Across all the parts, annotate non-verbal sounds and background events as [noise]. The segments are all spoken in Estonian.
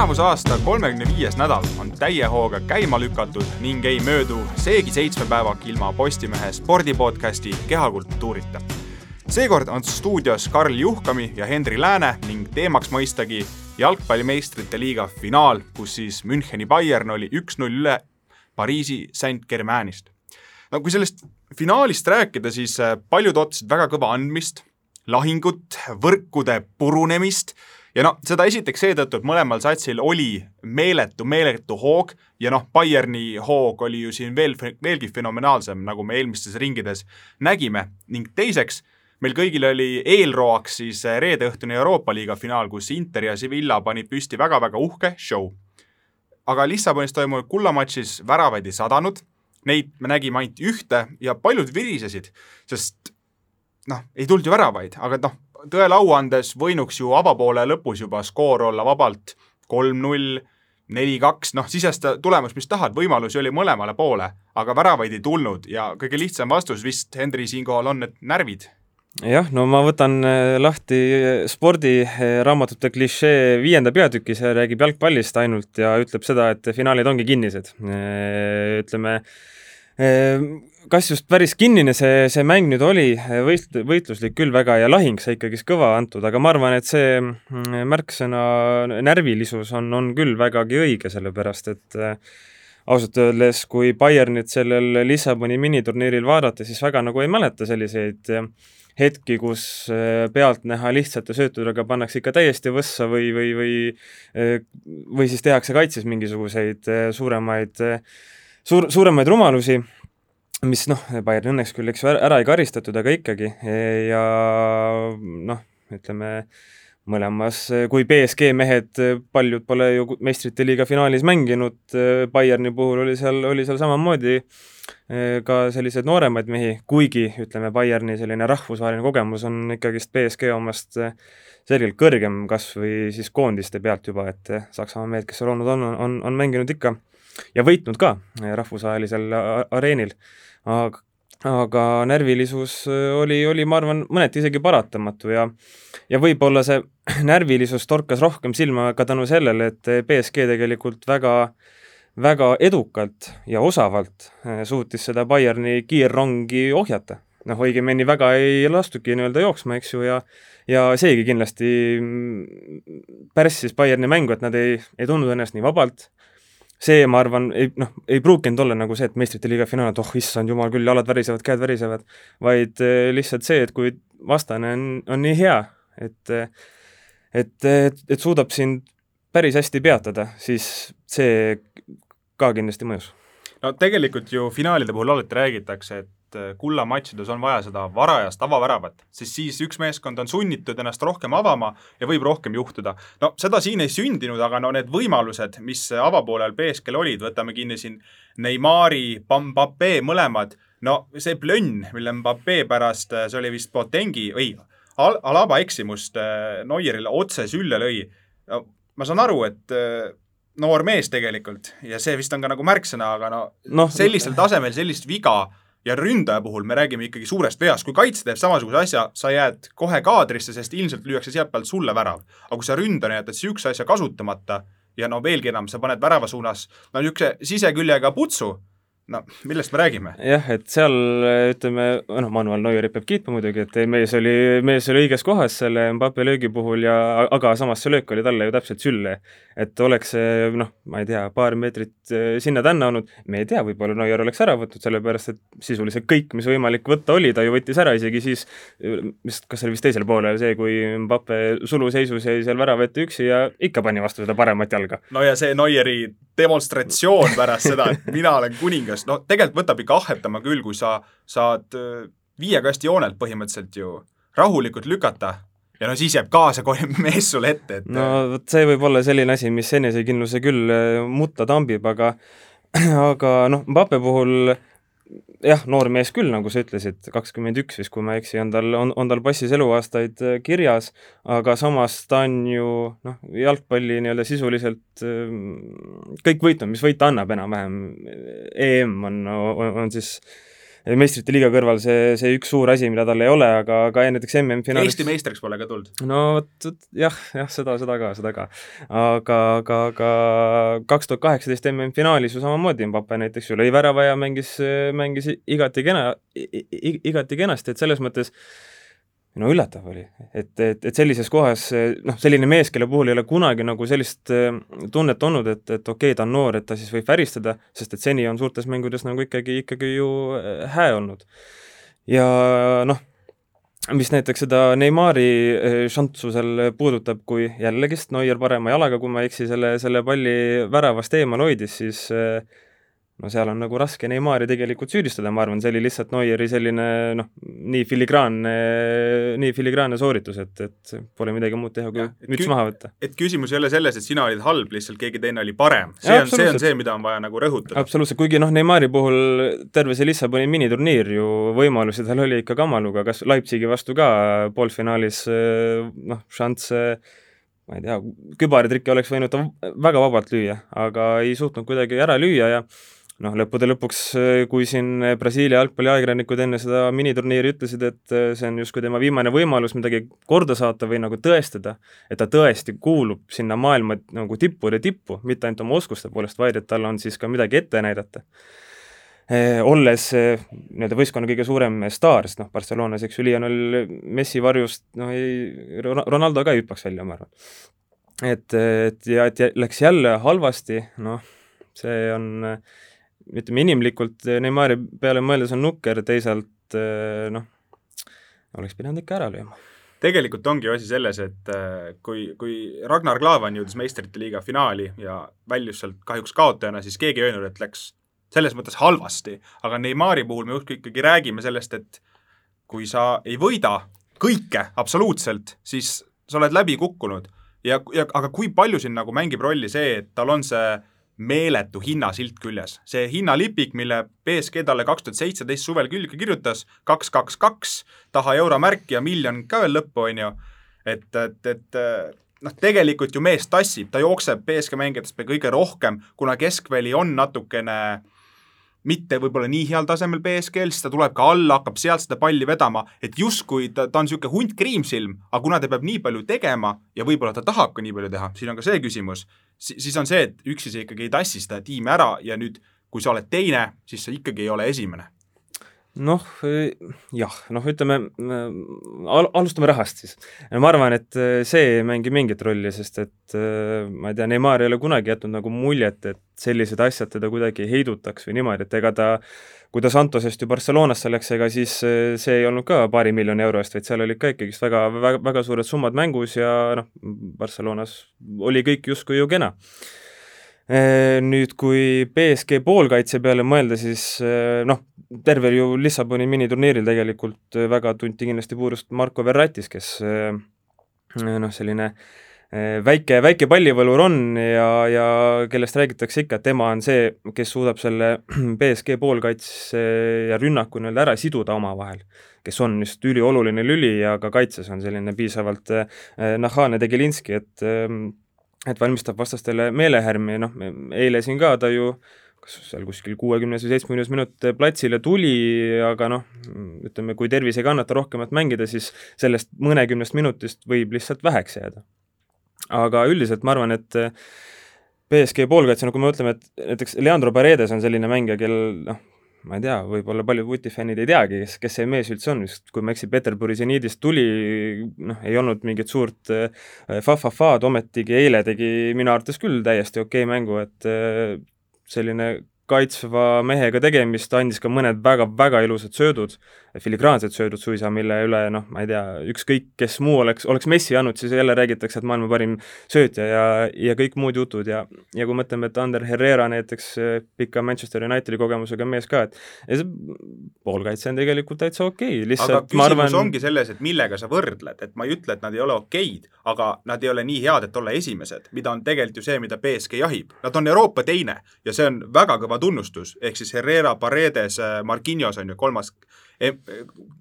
tänavuse aasta kolmekümne viies nädal on täie hooga käima lükatud ning ei möödu seegi seitsme päevak ilma Postimehe spordipodcasti Kehakultuurita. seekord on stuudios Karl Juhkami ja Henri Lääne ning teemaks mõistagi jalgpallimeistrite liiga finaal, kus siis Müncheni Bayern oli üks-null üle Pariisi Saint-Germainist. no kui sellest finaalist rääkida, siis äh, paljud ootasid väga kõva andmist, lahingut, võrkude purunemist ja noh, seda esiteks seetõttu, et mõlemal satsil oli meeletu, meeletu hoog ja noh, Bayerni hoog oli ju siin veel, veelgi fenomenaalsem, nagu me eelmistes ringides nägime ning teiseks, meil kõigil oli eelroaks siis reedeõhtune Euroopa liiga finaal, kus Inter ja Sevilla panid püsti väga-väga uhke show. aga Lissabonis toimunud kullamatšis väravaid ei sadanud, neid me nägime ainult ühte ja paljud virisesid, sest noh, ei tulnud ju väravaid, aga noh, tõele au andes võinuks ju avapoole lõpus juba skoor olla vabalt kolm-null, neli-kaks, noh, sisesta tulemus, mis tahad, võimalusi oli mõlemale poole, aga väravaid ei tulnud ja kõige lihtsam vastus vist, Henri, siinkohal on need närvid jah, no ma võtan äh, lahti spordiraamatute klišee viienda peatüki, see räägib jalgpallist ainult ja ütleb seda, et finaalid ongi kinnised. Äh, ütleme, äh, kas just päris kinnine see, see mäng nüüd oli, võist-, võitluslik küll väga ja lahing sai ikkagist kõva antud, aga ma arvan, et see mm, märksõna närvilisus on, on küll vägagi õige, sellepärast et äh, ausalt öeldes, kui Bayernit sellel Lissaboni miniturniiril vaadata, siis väga nagu ei mäleta selliseid äh, hetki, kus äh, pealtnäha lihtsate söötudega pannakse ikka täiesti võssa või, või, või või siis tehakse kaitses mingisuguseid suuremaid, suur, suuremaid rumalusi mis noh, Bayern õnneks küll, eks ju, ära ei karistatud, aga ikkagi. Ja noh, ütleme mõlemas, kui BSG mehed, paljud pole ju meistrite liiga finaalis mänginud, Bayerni puhul oli seal, oli seal samamoodi eh, ka selliseid nooremaid mehi, kuigi ütleme, Bayerni selline rahvusvaheline kogemus on ikkagist BSG omast eh, selgelt kõrgem, kas või siis koondiste pealt juba, et eh, Saksamaa mehed, kes seal olnud on, on, on mänginud ikka ja võitnud ka rahvusvahelisel areenil aga aga närvilisus äh, oli, oli, ma arvan, mõneti isegi paratamatu ja ja võib-olla see [clears throat] närvilisus torkas rohkem silma ka tänu sellele, et BSG tegelikult väga väga edukalt ja osavalt äh, suutis seda Bayerni kiirrongi ohjata. noh, õigemini väga ei lastuki nii-öelda jooksma, eks ju, ja ja seegi kindlasti mm, pärssis Bayerni mängu, et nad ei, ei tundnud ennast nii vabalt, see, ma arvan, ei noh, ei pruukinud olla nagu see, et meistrite liiga finaal, et oh issand jumal küll, jalad värisevad, käed värisevad, vaid eh, lihtsalt see, et kui vastane on, on nii hea, et et, et, et suudab sind päris hästi peatada, siis see ka kindlasti mõjus. no tegelikult ju finaalide puhul alati räägitakse, et äh, kullamatšides on vaja seda varajast avaväravat, sest siis üks meeskond on sunnitud ennast rohkem avama ja võib rohkem juhtuda. no seda siin ei sündinud, aga no need võimalused, mis avapoolel BSK-l olid, võtame kinni siin Neimari, Mbappe, mõlemad, no see plönn, mille Mbappe pärast, äh, see oli vist Botengi, ei, Al-, Alaba eksimust äh, Neuerile otse sülle lõi no,, ma saan aru, et noor mees tegelikult ja see vist on ka nagu märksõna, aga no, no sellisel tasemel sellist viga ja ründaja puhul me räägime ikkagi suurest veast, kui kaitse teeb samasuguse asja, sa jääd kohe kaadrisse, sest ilmselt lüüakse sealtpealt sulle värav. aga kui sa ründajana jätad niisuguse asja kasutamata ja no veelgi enam, sa paned värava suunas no niisuguse siseküljega putsu, no millest me räägime? jah, et seal ütleme, noh, Manuel Neuerit peab kiitma muidugi, et mees oli, mees oli õiges kohas selle Mbappe löögi puhul ja aga samas see löök oli talle ju täpselt sülle. et oleks see noh, ma ei tea, paar meetrit eh, sinna-tänna olnud, me ei tea, võib-olla Neuer oleks ära võtnud, sellepärast et sisuliselt kõik, mis võimalik võtta oli, ta ju võttis ära isegi siis, vist, kas see oli vist teisel poolel see, kui Mbappe suluseisus jäi seal värava ette üksi ja ikka pani vastu seda paremat jalga. no ja see Neueri demonstratsioon pärast seda, et mina olen kuningas, sellest, no tegelikult võtab ikka ahhetama küll, kui sa saad äh, viie kasti joonelt põhimõtteliselt ju rahulikult lükata ja no siis jääb kaasa kohe [laughs] mees sulle ette, et no vot see võib olla selline asi, mis enesekindluse küll äh, mutta tambib, aga [clears throat] aga noh, Mbappe puhul jah, noor mees küll, nagu sa ütlesid, kakskümmend üks vist, kui ma ei eksi, on tal, on, on tal passis eluaastaid äh, kirjas, aga samas ta on ju noh, jalgpalli nii-öelda sisuliselt ähm, kõik võitnud, mis võita annab enam-vähem, EM on, on, on siis meistrite liiga kõrval see, see üks suur asi, mida tal ei ole, aga, aga näiteks MM-finaalis Eesti meistriks pole ka tulnud? no vot, jah, jah, seda, seda ka, seda ka. aga, aga, aga kaks tuhat kaheksateist MM-finaalis ju samamoodi Mbappe näiteks ju lõi värava ja mängis, mängis igati kena, igati kenasti, et selles mõttes no üllatav oli, et, et, et sellises kohas noh, selline mees, kelle puhul ei ole kunagi nagu sellist äh, tunnet olnud, et, et okei okay,, ta on noor, et ta siis võib väristada, sest et seni on suurtes mängudes nagu ikkagi, ikkagi ju äh, hää olnud. ja noh, mis näiteks seda Neimari äh, šantsu seal puudutab, kui jällegist Neuer parema jalaga, kui ma ei eksi, selle, selle palli väravast eemal hoidis, siis äh, no seal on nagu raske Neimari tegelikult süüdistada, ma arvan, see oli lihtsalt Neueri selline noh, nii filigraanne, nii filigraanne sooritus, et, et pole midagi muud teha, kui müts maha võtta. et küsimus ei ole selles, et sina olid halb, lihtsalt keegi teine oli parem. see ja, on, see on see, mida on vaja nagu rõhutada. absoluutselt, kuigi noh, Neimari puhul terve see Lissaboni miniturniir ju võimalusi tal oli ikka kamaluga, kas Leipzigi vastu ka poolfinaalis noh, šansse ma ei tea, kübaratrikke oleks võinud ta väga vabalt lüüa, aga ei suutnud kuidagi ära lüüa ja noh, lõppude lõpuks, kui siin Brasiilia jalgpalliajakirjanikud enne seda miniturniiri ütlesid, et äh, see on justkui tema viimane võimalus midagi korda saata või nagu tõestada, et ta tõesti kuulub sinna maailma nagu tippude tippu, mitte ainult oma oskuste poolest, vaid et tal on siis ka midagi ette näidata eh,. Olles eh, nii-öelda võistkonna kõige suurem staar, sest noh, Barcelonas, eks ju, Lionel Messi varjust noh, ei, Ronaldo ka ei hüppaks välja, ma arvan. et, et ja et läks jälle halvasti, noh, see on äh, ütleme inimlikult eh, Neimari peale mõeldes on nukker, teisalt eh, noh, oleks pidanud ikka ära lööma. tegelikult ongi ju asi selles, et eh, kui, kui Ragnar Klavan jõudis meistrite liiga finaali ja väljus sealt kahjuks kaotajana, siis keegi ei öelnud, et läks selles mõttes halvasti, aga Neimari puhul me ikkagi räägime sellest, et kui sa ei võida kõike absoluutselt, siis sa oled läbi kukkunud ja, ja aga kui palju siin nagu mängib rolli see, et tal on see meeletu hinnasilt küljes. see hinnalipik, mille BSG talle kaks tuhat seitseteist suvel külge kirjutas, kaks, kaks, kaks, taha euromärk ja miljon ka veel lõppu, on ju, et, et, et noh, tegelikult ju mees tassib, ta jookseb BSG mängijatest kõige rohkem, kuna keskväli on natukene mitte võib-olla nii heal tasemel BSG-l, siis ta tuleb ka alla, hakkab sealt seda palli vedama, et justkui ta, ta on niisugune hunt kriimsilm, aga kuna ta peab nii palju tegema ja võib-olla ta tahab ka nii palju teha, siin on ka see küsimus, siis on see, et üksi sa ikkagi ei tassi seda tiimi ära ja nüüd, kui sa oled teine, siis sa ikkagi ei ole esimene noh, jah, noh, ütleme al, alustame rahast siis. ma arvan, et äh, see ei mängi mingit rolli, sest et ma ei tea, Neimar ei ole kunagi jätnud nagu muljet, et sellised asjad teda kuidagi heidutaks või niimoodi, et ega ta kui ta Santosest ju Barcelonasse läks, ega siis see ei olnud ka paari miljoni euro eest, vaid seal olid ka ikkagist väga, väga, väga suured summad mängus ja noh, Barcelonas oli kõik justkui ju kena Nüüd, kui BSG poolkaitse peale mõelda, siis noh, tervel ju Lissaboni miniturniiril tegelikult äh, väga tunti kindlasti puudust Marko Verratis, kes äh, noh, selline äh, väike, väike pallivõlur on ja, ja kellest räägitakse ikka, et tema on see, kes suudab selle [clears throat] BSG poolkaitse ja rünnaku nii-öelda ära siduda omavahel. kes on just ülioluline lüli ja ka kaitses on selline piisavalt nahaalne Degelinski, et et valmistab vastastele meelehärmi, noh, eile siin ka ta ju äh, kas seal kuskil kuuekümnes või seitsmekümnes minut platsile tuli, aga noh, ütleme, kui tervis ei kannata rohkemat mängida, siis sellest mõnekümnest minutist võib lihtsalt väheks jääda. aga üldiselt ma arvan, et BSG poolkaitse, no kui me ütleme, et näiteks Leandro Paredes on selline mängija, kellel noh, ma ei tea, võib-olla paljud vutifännid ei teagi, kes, kes see mees üldse on, sest kui ma ei eksi, Peterburi seniidist tuli, noh, ei olnud mingit suurt äh, fa-fa-faad, ometigi eile tegi minu arvates küll täiesti okei okay mängu, et äh, selline kaitsva mehega tegemist, andis ka mõned väga-väga ilusad söödud, filigraansed söödud suisa, mille üle noh, ma ei tea, ükskõik kes muu oleks, oleks Messi andnud, siis jälle räägitakse, et maailma parim söötja ja, ja kõik muud jutud ja ja kui mõtleme, et Ander Herrera näiteks, pika Manchester Unitedi kogemusega mees ka, et poolkaitse on tegelikult täitsa okei okay., lihtsalt aga küsimus arvan... ongi selles, et millega sa võrdled, et ma ei ütle, et nad ei ole okeid, aga nad ei ole nii head, et olla esimesed, mida on tegelikult ju see, mida BSG jahib. Nad on Euroopa teine ja see on väga kõva tunnustus, ehk siis Herrera, Paredes, äh, Marquinhos on ju kolmas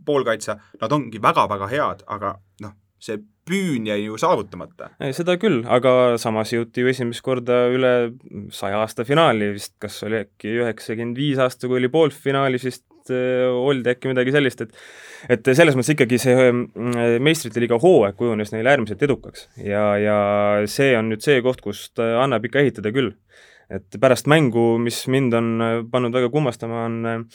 poolkaitse, nad ongi väga-väga head, aga noh, see püün jäi ju saavutamata. seda küll, aga samas jõuti ju esimest korda üle saja aasta finaali vist, kas oli äkki üheksakümmend viis aasta, kui oli poolfinaalis vist vist oldi äkki midagi sellist, et et selles mõttes ikkagi see meistrite liiga hooaeg kujunes neile äärmiselt edukaks ja, ja see on nüüd see koht, kust annab ikka ehitada küll. et pärast mängu, mis mind on pannud väga kummastama, on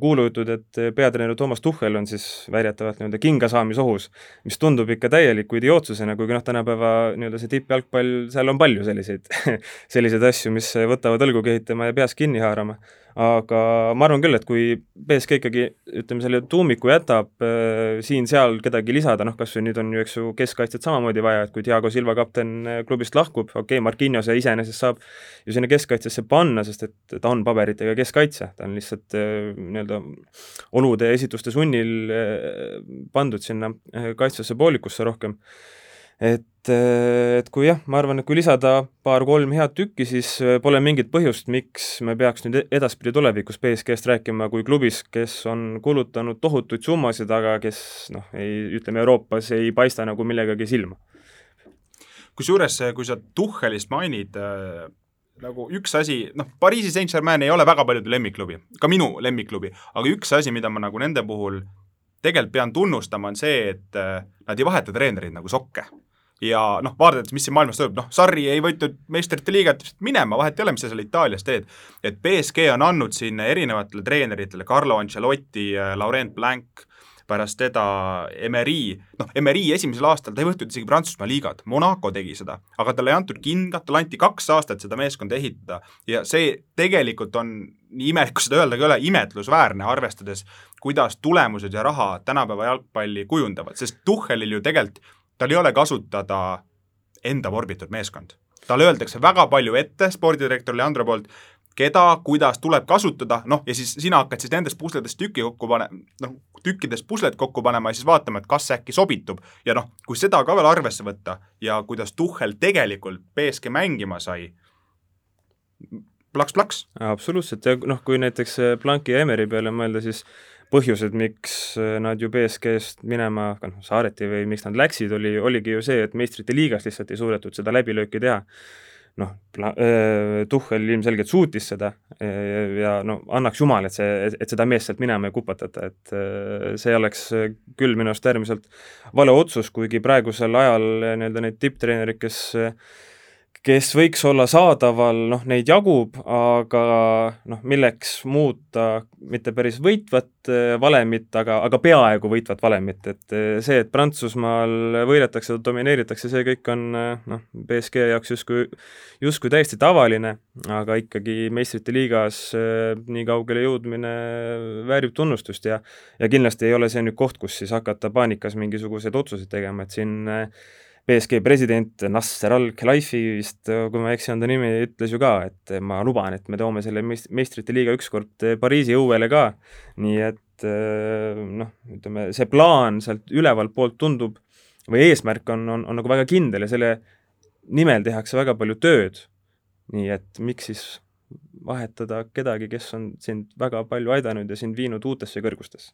kuulujutud, et peatreener Toomas Tuhhel on siis väidetavalt nii-öelda kingasaamisohus, mis tundub ikka täieliku idiootsusena, kuigi noh, tänapäeva nii-öelda see tippjalgpall, seal on palju selliseid [laughs] selliseid asju, mis võtavad õlgu kehitama ja peas kinni haarama aga ma arvan küll, et kui BSK ikkagi ütleme, selle tuumiku jätab äh, siin-seal kedagi lisada, noh kas või nüüd on ju, eks ju, keskkaitset samamoodi vaja, et kui Diego Silva kapten äh, klubist lahkub, okei okay,, Marquinhose iseenesest saab ju sinna keskkaitsesse panna, sest et ta on paberitega keskkaitse, ta on lihtsalt äh, nii-öelda olude esituste sunnil äh, pandud sinna äh, kaitsvasse poolikusse rohkem et, et kui jah, ma arvan, et kui lisada paar-kolm head tükki, siis äh, pole mingit põhjust, miks me peaks nüüd edaspidi tulevikus BSG-st rääkima kui klubis, kes on kulutanud tohutuid summasid, aga kes noh, ei, ütleme Euroopas ei paista nagu millegagi silma. kusjuures, kui sa Tuhhelist mainid äh,, nagu üks asi, noh, Pariisi Saint-Germain ei ole väga paljude lemmikklubi, ka minu lemmikklubi, aga üks asi, mida ma nagu nende puhul tegelikult pean tunnustama, on see, et äh, nad ei vaheta treenereid nagu sokke ja noh, vaadates, mis siin maailmas toimub, noh, Sarri ei võitnud meistrite liigat minema, vahet ei ole, mis sa seal Itaalias teed. et BSG on andnud siin erinevatele treeneritele, Carlo Ancelotti, Laurent Blanc, pärast teda Emery, noh, Emery esimesel aastal ta ei võtnud isegi Prantsusmaa liigat, Monaco tegi seda, aga talle ei antud kingat, talle anti kaks aastat seda meeskonda ehitada. Ja see tegelikult on, nii imelik kui seda öelda ka ei ole, imetlusväärne, arvestades, kuidas tulemused ja raha tänapäeva jalgpalli kujundavad, sest Tuhhelil ju tegelikult tal ei ole kasutada enda vorbitud meeskond. talle öeldakse väga palju ette spordidirektor Leandro poolt, keda, kuidas tuleb kasutada, noh, ja siis sina hakkad siis nendest pusledest tüki kokku pane-, noh, tükkidest puslet kokku panema ja siis vaatama, et kas äkki sobitub. ja noh, kui seda ka veel arvesse võtta ja kuidas Tuhhel tegelikult BSG mängima sai, plaks-plaks. absoluutselt ja noh, kui näiteks Blanki ja Emeri peale mõelda, siis põhjused, miks äh, nad ju BSG-st minema, noh, saareti või miks nad läksid, oli, oligi ju see, et meistrite liigas lihtsalt ei suudetud seda läbilööki teha. noh, äh, Tuhhel ilmselgelt suutis seda äh, ja no annaks jumal, et see, et seda meest sealt minema ei kupatata, et see oleks küll minu arust äärmiselt vale otsus, kuigi praegusel ajal nii-öelda neid tipptreenereid, kes kes võiks olla saadaval, noh, neid jagub, aga noh, milleks muuta mitte päris võitvat eh, valemit, aga, aga peaaegu võitvat valemit, et eh, see, et Prantsusmaal võidetakse, domineeritakse, see kõik on eh, noh, BSG jaoks justkui, justkui täiesti tavaline, aga ikkagi meistrite liigas nii kaugele jõudmine väärib tunnustust ja ja kindlasti ei ole see nüüd koht, kus siis hakata paanikas mingisuguseid otsuseid tegema, et siin BSG president Nasser Al-Khelaifi vist, kui ma ei eksi, on ta nimi, ütles ju ka, et ma luban, et me toome selle meist-, meistrite liiga ükskord Pariisi õuele ka, nii et noh, ütleme, see plaan sealt ülevalt poolt tundub, või eesmärk on, on, on nagu väga kindel ja selle nimel tehakse väga palju tööd, nii et miks siis vahetada kedagi, kes on sind väga palju aidanud ja sind viinud uutesse kõrgustesse?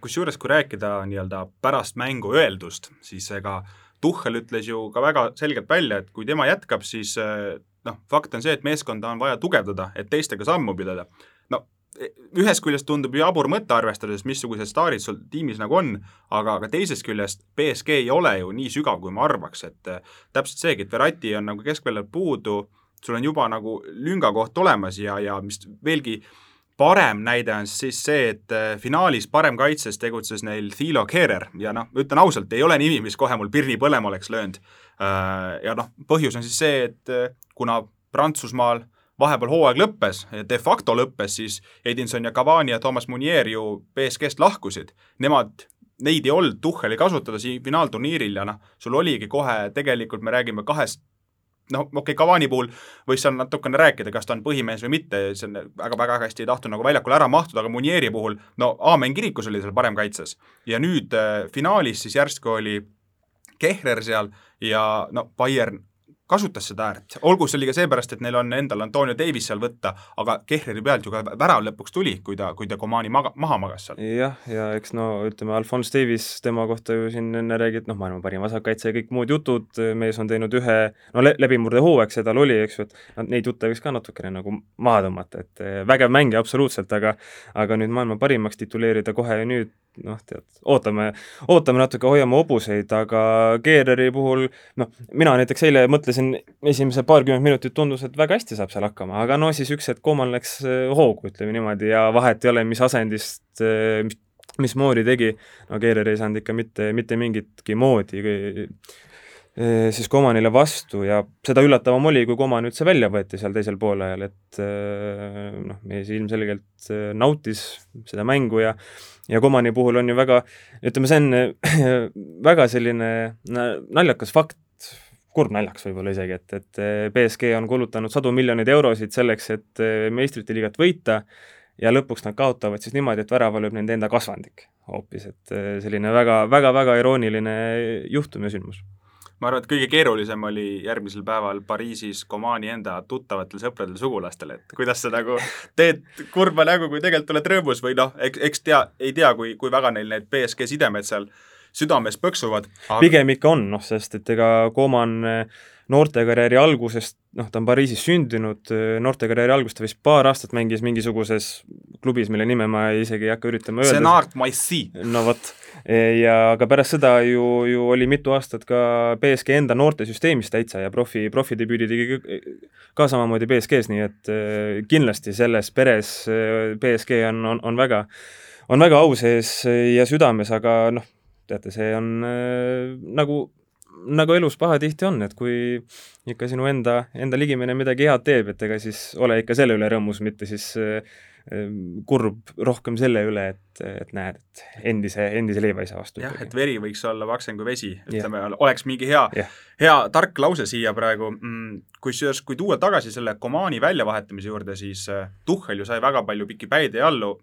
Kusjuures, kui rääkida nii-öelda pärast mängu öeldust, siis ega äh, Tuhhel ütles ju ka väga selgelt välja, et kui tema jätkab, siis eh, noh, fakt on see, et meeskonda on vaja tugevdada, et teistega sammu pidada. no e, ühest küljest tundub jabur mõte, arvestades, missugused staarid sul tiimis nagu on, aga, aga teisest küljest BSG ei ole ju nii sügav, kui ma arvaks, et äh, täpselt seegi, et Verratti on nagu keskväljal puudu, sul on juba nagu lüngakoht olemas ja, ja mis veelgi äh, parem näide on siis see, et äh, finaalis paremkaitses tegutses neil Thilo Kerer ja noh, ütlen ausalt, ei ole nimi, mis kohe mul pirni põlema oleks löönud. Äh, ja noh, põhjus on siis see, et äh, kuna Prantsusmaal vahepeal hooaeg lõppes, de facto lõppes, siis Edinson ja Cavani ja Thomas Munier ju BSG-st lahkusid. Nemad, neid ei olnud Tuhheli kasutada siin finaalturniiril ja noh, sul oligi kohe, tegelikult me räägime kahest noh, okei okay,, Cavani puhul võis seal natukene rääkida, kas ta on põhimees või mitte, see on väga-väga hästi ei tahtnud nagu väljakule ära mahtuda, aga Munieri puhul no aamen kirikus oli seal parem kaitses. ja nüüd äh, finaalis siis järsku oli Kehrer seal ja no Bayern kasutas seda äärt, olgu see oli ka seepärast, et neil on endal Antonio Davis seal võtta, aga Kehleri pealt ju ka värav lõpuks tuli, kui ta, kui ta Komani maga-, maha magas seal. jah, ja eks no ütleme, Alphonse Davis, tema kohta ju siin enne räägid, noh, maailma parim vasakkaitse ja kõik muud jutud, mees on teinud ühe no le läbimurdehooaeg see tal oli, eks ju, et noh, neid jutte võiks ka natukene nagu maha tõmmata, et vägev mängija absoluutselt, aga aga nüüd maailma parimaks tituleerida kohe ja nüüd noh, tead, ootame, ootame natuke, hoiame hobuseid, aga Geereri puhul noh, mina näiteks eile mõtlesin, esimese paarkümmend minutit tundus, et väga hästi saab seal hakkama, aga no siis üks hetk Koman läks äh, hoogu, ütleme niimoodi, ja vahet ei ole, mis asendist, äh, mis mismoodi tegi, no Keeler ei saanud ikka mitte, mitte mingitki moodi äh, siis Komanile vastu ja seda üllatavam oli, kui Koman üldse välja võeti seal teisel poolajal, et noh, mees ilmselgelt nautis seda mängu ja ja Komani puhul on ju väga, ütleme, see on [clears throat] väga selline naljakas fakt, kurb naljakas võib-olla isegi, et, et BSG on kulutanud sadu miljoneid eurosid selleks, et meistrite liigat võita ja lõpuks nad kaotavad siis niimoodi, et värava lööb nende enda kasvandik hoopis, et selline väga, väga, väga irooniline juhtum ja sündmus ma arvan, et kõige keerulisem oli järgmisel päeval Pariisis Komani enda tuttavatel sõpradel, sugulastel, et kuidas sa nagu teed kurba nägu, kui tegelikult oled rõõmus või noh, eks, eks tea, ei tea, kui, kui väga neil need BSG sidemed seal südames põksuvad aga.... pigem ikka on, noh, sest et ega Koman noortekarjääri algusest, noh, ta on Pariisis sündinud, noortekarjääri algust ta vist paar aastat mängis mingisuguses klubis, mille nime ma isegi ei hakka üritama öelda. Senart Maissi. no vot, ja aga pärast seda ju, ju oli mitu aastat ka BSG enda noortesüsteemis täitsa ja profi, profidebüüdi tegi ka samamoodi BSG-s, nii et eh, kindlasti selles peres eh, BSG on, on, on väga, on väga au sees ja südames, aga noh, teate, see on äh, nagu nagu elus pahatihti on, et kui ikka sinu enda, enda ligimene midagi head teeb, et ega siis ole ikka selle üle rõõmus, mitte siis äh, kurb rohkem selle üle, et, et näed, et endise, endise leiva ei saa vastu. jah, et veri võiks olla vaksem kui vesi, ütleme, oleks mingi hea, hea tark lause siia praegu mm,. kusjuures, kui tuua tagasi selle Komani väljavahetamise juurde, siis äh, Tuhhel ju sai väga palju pikki päid ja jallu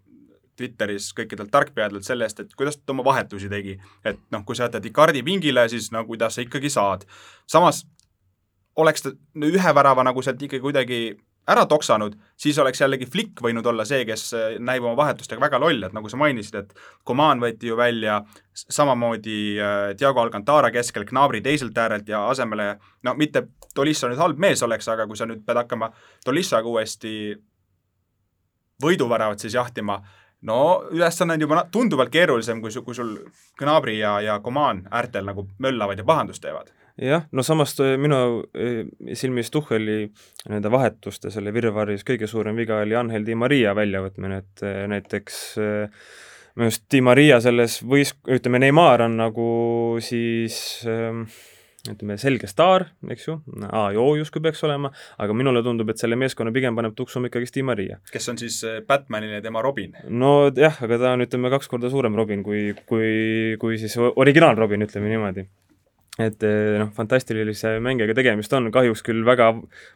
Twitteris kõikidelt tarkpeadelt selle eest, et kuidas ta oma vahetusi tegi. et noh, kui sa jätad Icardi pingile, siis no kuidas sa ikkagi saad. samas oleks ta ühe värava nagu sealt ikkagi kuidagi ära toksanud, siis oleks jällegi Flick võinud olla see, kes äh, näib oma vahetustega väga loll, et nagu sa mainisid, et Coman võeti ju välja, samamoodi Diego Alcantara keskel, Gnabry teiselt äärelt ja asemele, no mitte Tolisso nüüd halb mees oleks, aga kui sa nüüd pead hakkama Tolissoga uuesti võiduväravat siis jahtima, no ülesanne on juba tunduvalt keerulisem, kui kui sul Gnabry ja, ja Coman äärtel nagu möllavad ja pahandust teevad. jah, no samas minu eh, silmis Tuhheli nende vahetuste selle virvarris kõige suurem viga oli Angel Di Maria väljavõtmine, et eh, näiteks eh, minu arust Di Maria selles võis-, ütleme, Neimar on nagu siis äh, ütleme, selge staar, eks ju, A ja O justkui peaks olema, aga minule tundub, et selle meeskonna pigem paneb tuksuma ikkagi Steve Maria. kes on siis äh, Batmanile tema Robin? no jah, aga ta on, ütleme, kaks korda suurem Robin kui, kui, kui siis originaal Robin, ütleme niimoodi et äh, noh, fantastilise mängijaga tegemist on, kahjuks küll väga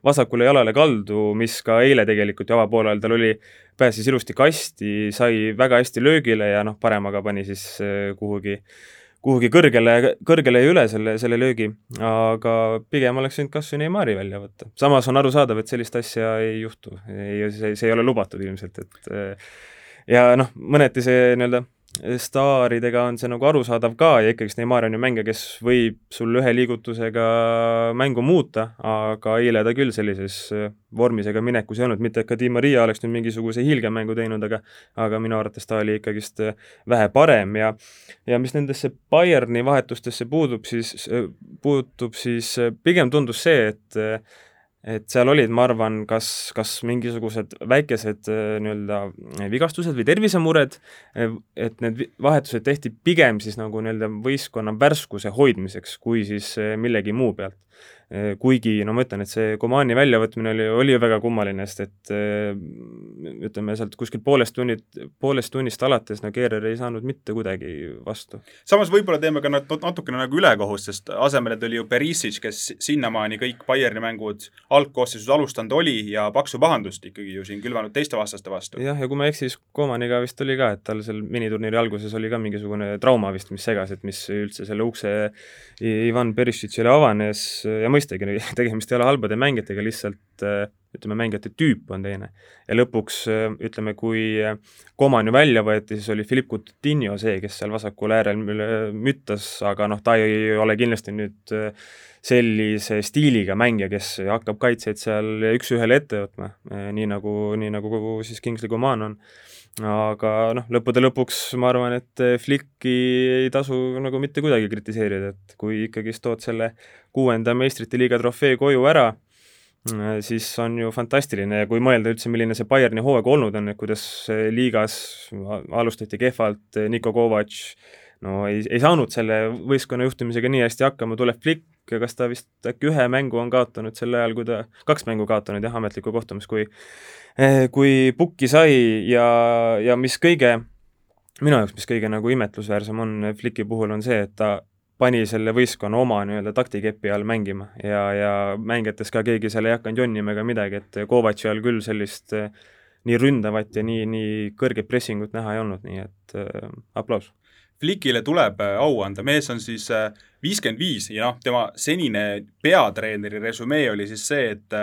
vasakule jalale kaldu, mis ka eile tegelikult ju avapoolel tal oli, pääses ilusti kasti, sai väga hästi löögile ja noh, paremaga pani siis äh, kuhugi äh, kuhugi kõrgele, kõrgele ja üle selle, selle löögi, aga pigem oleks võinud kas või Neimari välja võtta. samas on arusaadav, et sellist asja ei juhtu, ei, see, see ei ole lubatud ilmselt, et ja noh, mõneti see nii-öelda staaridega on see nagu arusaadav ka ja ikkagist Neimar on ju mängija, kes võib sul ühe liigutusega mängu muuta, aga eile ta küll sellises äh, vormis ega minekus ei olnud, mitte et ka Di Maria oleks nüüd mingisuguse hiilgemängu teinud, aga aga minu arvates ta oli ikkagist äh, vähe parem. Ja ja mis nendesse Bayerni vahetustesse puudub, siis, äh, puutub, siis pigem tundus see, et et seal olid, ma arvan, kas, kas mingisugused väikesed äh, nii-öelda vigastused või tervisemured, äh, et need vahetused tehti pigem siis nagu nii-öelda võistkonna värskuse hoidmiseks, kui siis äh, millegi muu pealt. Äh, kuigi no ma ütlen, et see Komani väljavõtmine oli, oli ju väga kummaline, sest et äh, ütleme, sealt kuskilt poolest tunnid, poolest tunnist alates no Keerer ei saanud mitte kuidagi vastu. samas võib-olla teeme ka natukene nagu ülekohust, sest asemele tuli ju Perisic, kes sinnamaani kõik Bayerni mängud algkoosseisus alustanud oli ja paksu pahandust ikkagi ju siin külvanud teiste vastaste vastu. jah, ja kui ma ei eksi, siis Komaniga vist oli ka, et tal seal miniturniiri alguses oli ka mingisugune trauma vist, mis segas, et mis üldse selle ukse Ivan Perisicile avanes ja mõistagi, [laughs] tegemist ei ole halbade mängijatega, lihtsalt ütleme, mängijate tüüp on teine. ja lõpuks ütleme, kui Coman ju välja võeti, siis oli Philippe Coutinho see, kes seal vasakul äärel müttas, aga noh, ta ei ole kindlasti nüüd sellise stiiliga mängija, kes hakkab kaitseid seal üks-ühele ette võtma, nii nagu, nii nagu siis Kingsley Coman on aga noh, lõppude lõpuks ma arvan, et Flicki ei tasu nagu mitte kuidagi kritiseerida, et kui ikkagist tood selle kuuenda meistrite liiga trofee koju ära, siis on ju fantastiline. Ja kui mõelda üldse, milline see Bayerni hooaeg olnud on, et kuidas liigas alustati kehvalt, Niko Kovac no ei, ei saanud selle võistkonna juhtimisega nii hästi hakkama, tuleb Flick ja kas ta vist äkki ühe mängu on kaotanud sel ajal, kui ta, kaks mängu kaotanud jah, ametlikku kohtumist, kui Eh, kui pukki sai ja, ja mis kõige, minu jaoks, mis kõige nagu imetlusväärsem on Flicki puhul, on see, et ta pani selle võistkonna oma nii-öelda taktikepi all mängima ja, ja mängijates ka keegi seal ei hakanud jonnima ega midagi, et Kovatši all küll sellist äh, nii ründavat ja nii, nii kõrget pressingut näha ei olnud, nii et äh, aplaus. Flickile tuleb äh, au anda, mees on siis viiskümmend viis ja noh, tema senine peatreeneri resümee oli siis see, et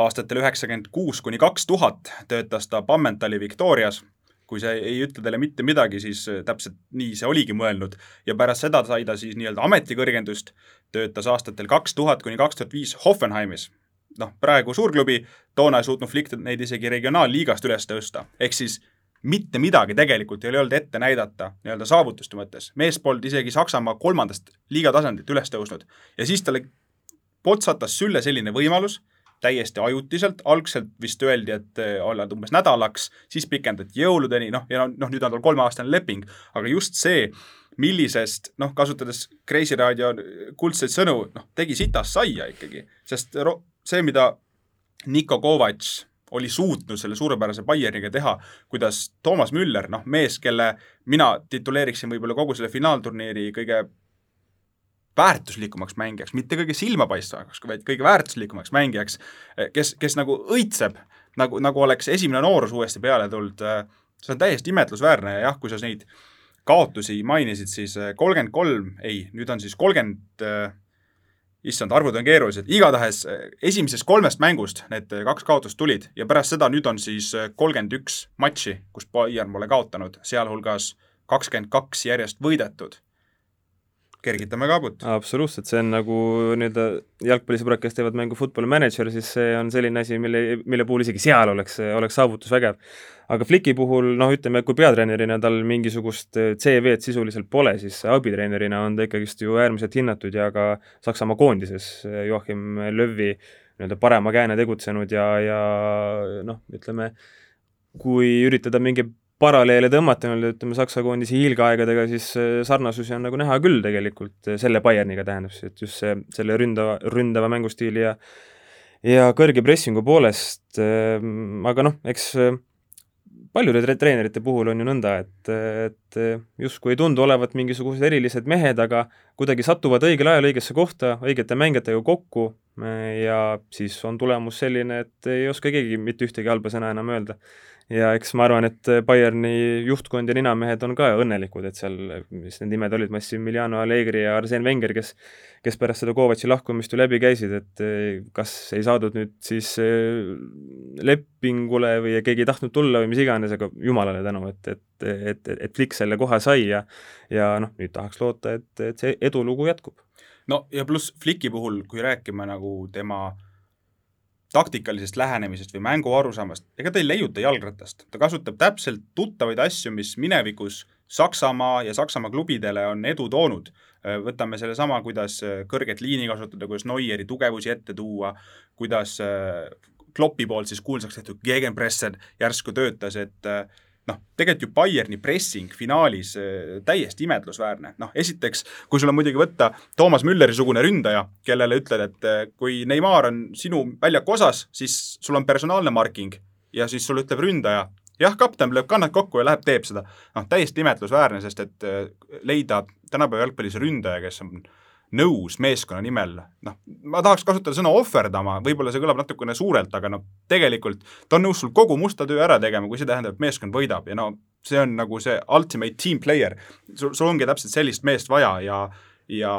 aastatel üheksakümmend kuus kuni kaks tuhat töötas ta Bammentali Victorias, kui see ei ütle teile mitte midagi, siis äh, täpselt nii see oligi mõelnud. ja pärast seda sai ta siis nii-öelda ametikõrgendust, töötas aastatel kaks tuhat kuni kaks tuhat viis Hoffenheimis. noh, praegu suurklubi, toona ei suutnud Flick neid isegi regionaalliigast üles tõsta, ehk siis mitte midagi tegelikult ei ole olnud ette näidata nii-öelda saavutuste mõttes. mees polnud isegi Saksamaa kolmandast liiga tasandilt üles tõusnud. Ja siis talle potsatas sülle selline võimalus täiesti ajutiselt, algselt vist öeldi, et eh, olla umbes nädalaks, siis pikendati jõuludeni, noh, ja noh, nüüd on tal kolmeaastane leping, aga just see, millisest, noh, kasutades Kreisi raadio kuldseid sõnu, noh, tegi sitast saia ikkagi, sest see, mida Niko Kovac oli suutnud selle suurepärase Bayerniga teha, kuidas Toomas Müller, noh, mees, kelle mina tituleeriksin võib-olla kogu selle finaalturniiri kõige väärtuslikumaks mängijaks, mitte kõige silmapaistvamaks, vaid kõige väärtuslikumaks mängijaks, kes, kes nagu õitseb, nagu, nagu oleks esimene noorus uuesti peale tulnud, see on täiesti imetlusväärne ja jah, kui sa neid kaotusi mainisid, siis kolmkümmend kolm, ei, nüüd on siis kolmkümmend issand, arvud on keerulised, igatahes esimesest kolmest mängust need kaks kaotust tulid ja pärast seda nüüd on siis kolmkümmend üks matši, kus Bayern pole kaotanud, sealhulgas kakskümmend kaks järjest võidetud kergitame kaabut. absoluutselt, see on nagu nii-öelda jalgpallisõbrad, kes teevad mängu Football Manager, siis see on selline asi, mille, mille puhul isegi seal oleks, oleks saavutus vägev. aga Flicki puhul noh, ütleme, kui peatreenerina tal mingisugust CV-d sisuliselt pole, siis abitreenerina on ta ikkagist ju äärmiselt hinnatud ja ka Saksamaa koondises Joachim Löwi nii-öelda parema käena tegutsenud ja, ja noh, ütleme, kui üritada mingi paralleele tõmmata nii-öelda ütleme Saksa koondise hiilgeaegadega, siis äh, sarnasusi on nagu näha küll tegelikult äh, selle Bayerniga tähendab see, et just see, selle ründava, ründava mängustiili ja ja kõrge pressingu poolest äh,, aga noh, eks äh, paljude tre treenerite puhul on ju nõnda, et, et justkui ei tundu olevat mingisugused erilised mehed, aga kuidagi satuvad õigel ajal õigesse kohta, õigete mängijatega kokku ja siis on tulemus selline, et ei oska keegi mitte ühtegi halba sõna enam öelda. Ja eks ma arvan, et Bayerni juhtkond ja ninamehed on ka õnnelikud, et seal, mis need nimed olid, Massimiliano Allegri ja Arsen Wenger, kes kes pärast seda Kovatši lahkumist ju läbi käisid, et eh, kas ei saadud nüüd siis eh, lepingule või keegi ei tahtnud tulla või mis iganes, aga jumalale tänu, et, et, et, et Flick selle koha sai ja ja noh, nüüd tahaks loota, et, et see edulugu jätkub. no ja pluss Flicki puhul, kui rääkima nagu tema äh, taktikalisest lähenemisest või mängu arusaamast, ega ta ei leiuta jalgratast, ta kasutab täpselt tuttavaid asju, mis minevikus Saksamaa ja Saksamaa klubidele on edu toonud. võtame sellesama, kuidas kõrget liini kasutada, kuidas Neueri tugevusi ette tuua, kuidas Kloppi poolt siis kuulsaks tehtud Gegenpresser järsku töötas, et noh, tegelikult ju Bayerni pressing finaalis äh, täiesti imetlusväärne. noh, esiteks, kui sul on muidugi võtta Toomas Mülleri-sugune ründaja, kellele ütled, et äh, kui Neimar on sinu väljaku osas, siis sul on personaalne marking ja siis sulle ütleb ründaja, jah, kapten lööb kannad kokku ja läheb, teeb seda. noh, täiesti imetlusväärne, sest et äh, leida tänapäeva jalgpallis ründaja, kes on nõus meeskonna nimel, noh, ma tahaks kasutada sõna ohverdama, võib-olla see kõlab natukene suurelt, aga noh, tegelikult ta on nõus sul kogu musta töö ära tegema, kui see tähendab, et meeskond võidab ja no see on nagu see ultimate team player. sul, sul ongi täpselt sellist meest vaja ja, ja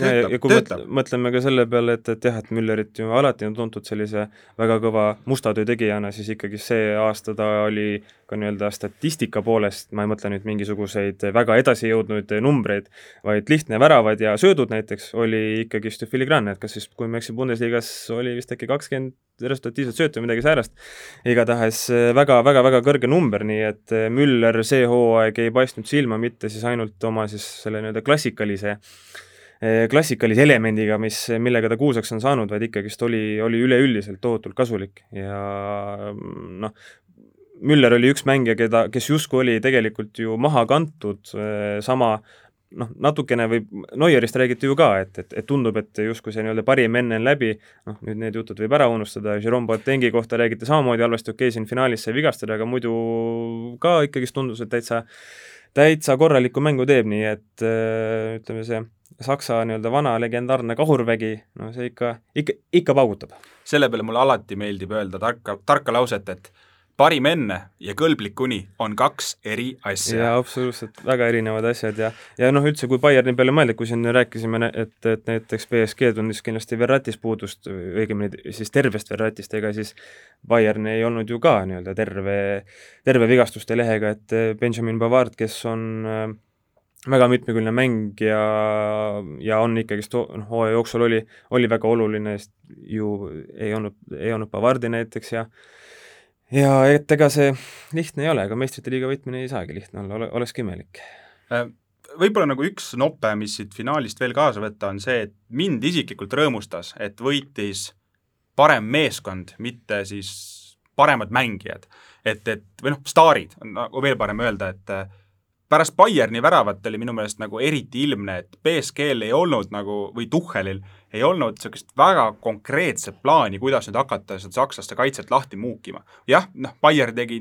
ja, ja kui töötab. mõtleme ka selle peale, et, et jah, et Müllerit ju alati on tuntud sellise väga kõva musta töö tegijana, siis ikkagi see aasta ta oli ka nii-öelda statistika poolest, ma ei mõtle nüüd mingisuguseid väga edasijõudnuid numbreid, vaid lihtne väravad ja söödud näiteks oli ikkagist ju filigraanne, et kas siis, kui ma ei eksi, Bundesliga-s oli vist äkki kakskümmend resultatiivset söötu või midagi säärast, igatahes väga, väga, väga kõrge number, nii et Müller see hooaeg ei paistnud silma mitte siis ainult oma siis selle nii-öelda klassikalise klassikalise elemendiga, mis, millega ta kuulsaks on saanud, vaid ikkagist oli, oli üleüldiselt tohutult kasulik ja noh, Müller oli üks mängija, keda, kes justkui oli tegelikult ju maha kantud, eh, sama noh, natukene võib, Neuerist räägiti ju ka, et, et, et tundub, et justkui see nii-öelda parim enne on läbi, noh, nüüd need jutud võib ära unustada, Jerome Boatengi kohta räägiti samamoodi halvasti, okei okay,, siin finaalis sai vigastada, aga muidu ka ikkagist tundus, et täitsa, täitsa korralikku mängu teeb, nii et äh, ütleme, see Saksa nii-öelda vana legendaarne kahurvägi, no see ikka, ikka, ikka paugutab. selle peale mulle alati meeldib öelda tarka, tarka lauset, et parim enne ja kõlblik uni on kaks eri asja. jaa, absoluutselt, väga erinevad asjad ja ja noh, üldse kui Bayerni peale mõelda, kui siin rääkisime, et, et näiteks BSG tundis kindlasti Verratis puudust, õigemini siis tervest Verratist, ega siis Bayern ei olnud ju ka nii-öelda terve, terve vigastuste lehega, et Benjamin Pavard, kes on äh, väga mitmekülgne mäng ja, ja on ikkagist noh, hooaja jooksul oli, oli väga oluline, sest ju ei olnud, ei olnud Bavardi näiteks ja ja et ega see lihtne ei ole, ega meistrite liiga võitmine ei saagi lihtne olla, ole, olekski imelik. Äh, võib-olla nagu üks nope, mis siit finaalist veel kaasa võtta, on see, et mind isiklikult rõõmustas, et võitis parem meeskond, mitte siis paremad mängijad. et, et või noh, staarid, on nagu veel parem öelda, et pärast Bayerni väravat oli minu meelest nagu eriti ilmne, et BSG-l ei olnud nagu, või Tuhhelil ei olnud niisugust väga konkreetset plaani, kuidas nüüd hakata seda sakslaste kaitset lahti muukima. jah, noh, Bayer tegi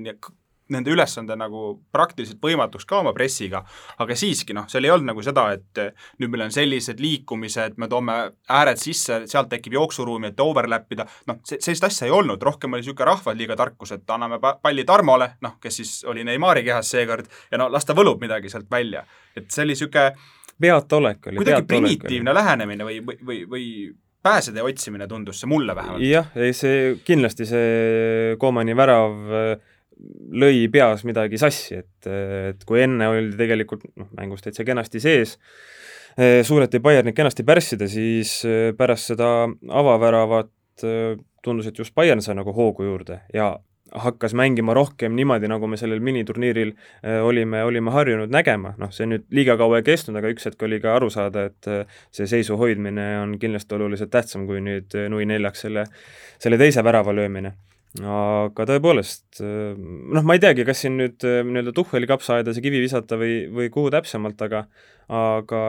nende ülesande nagu praktiliselt võimatuks ka oma pressiga, aga siiski noh, seal ei olnud nagu seda, et nüüd meil on sellised liikumised, me toome ääred sisse, sealt tekib jooksuruumi, et overlap ida, noh, sellist asja ei olnud, rohkem oli niisugune rahvaliiga tarkus, et anname palli Tarmole, noh, kes siis oli Neimari kehas seekord, ja no las ta võlub midagi sealt välja. et see oli niisugune peata olek oli. kuidagi primitiivne lähenemine või, või, või, või pääsede otsimine tundus see mulle vähemalt. jah, ei see kindlasti see Komani värav äh, lõi peas midagi sassi, et, et kui enne oli tegelikult noh, mängus täitsa kenasti sees, eh, suudeti Bayernit kenasti pärssida, siis pärast seda avaväravat tundus, et just Bayern sai nagu hoogu juurde ja hakkas mängima rohkem niimoodi, nagu me sellel miniturniiril olime, olime harjunud nägema, noh, see nüüd liiga kaua ei kestnud, aga üks hetk oli ka aru saada, et see seisu hoidmine on kindlasti oluliselt tähtsam kui nüüd nui neljaks selle, selle teise värava löömine. Aga tõepoolest, noh, ma ei teagi, kas siin nüüd nii-öelda Tuhheli kapsaaeda see kivi visata või, või kuhu täpsemalt, aga aga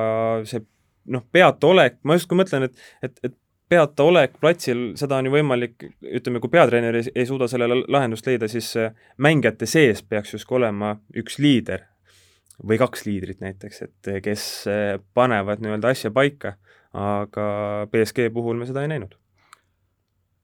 see noh, peataolek, ma justkui mõtlen, et, et, et peataolek platsil, seda on ju võimalik, ütleme, kui peatreener ei, ei suuda sellele lahendust leida, siis mängijate sees peaks justkui olema üks liider või kaks liidrit näiteks, et kes panevad nii-öelda asja paika, aga BSG puhul me seda ei näinud.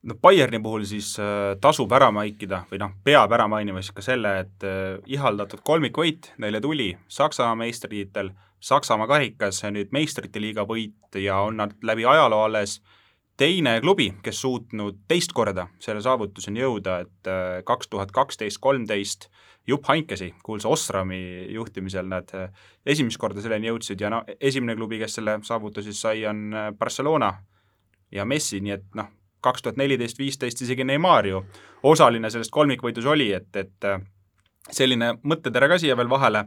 Noh, Bayerni puhul siis äh, tasub ära maikida või noh, peab ära mainima siis ka selle, et äh, ihaldatud kolmikvõit neile tuli Saksamaa meistritiitel, Saksamaa karikas, nüüd meistrite liiga võit ja on nad läbi ajaloo alles teine klubi, kes suutnud teist korda selle saavutuseni jõuda, et äh, kaks tuhat kaksteist, kolmteist Jupp Heinkesi, kuulsa Osrami juhtimisel nad äh, esimest korda selleni jõudsid ja no esimene klubi, kes selle saavutuse sai, on äh, Barcelona ja Messi, nii et noh, kaks tuhat neliteist, viisteist isegi Neimar ju osaline selles kolmikvõidus oli, et, et selline mõttetere ka siia veel vahele.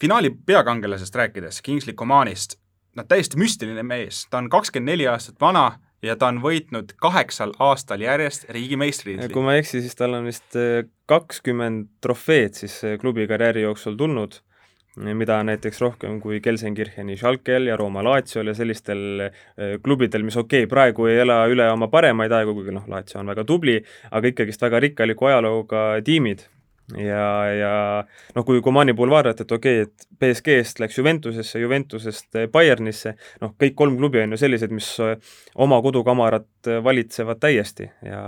finaali peakangelasest rääkides, Kingsley Comanist, no täiesti müstiline mees, ta on kakskümmend neli aastat vana ja ta on võitnud kaheksal aastal järjest riigi meistritiitli. kui ma ei eksi, siis tal on vist äh, kakskümmend trofeed siis äh, klubi karjääri jooksul tulnud mida näiteks rohkem kui Gelsenkircheni Schalkel ja Rooma Laziol ja sellistel äh, klubidel, mis okei okay,, praegu ei ela üle oma paremaid aegu, kuigi noh, Lazio on väga tubli, aga ikkagist väga rikkaliku ajalooga tiimid. Ja, ja noh, kui Comani puhul vaadata, et okei okay,, et BSG-st läks Juventusesse, Juventusest Bayernisse, noh, kõik kolm klubi on ju sellised, mis äh, oma kodukamarat valitsevad täiesti ja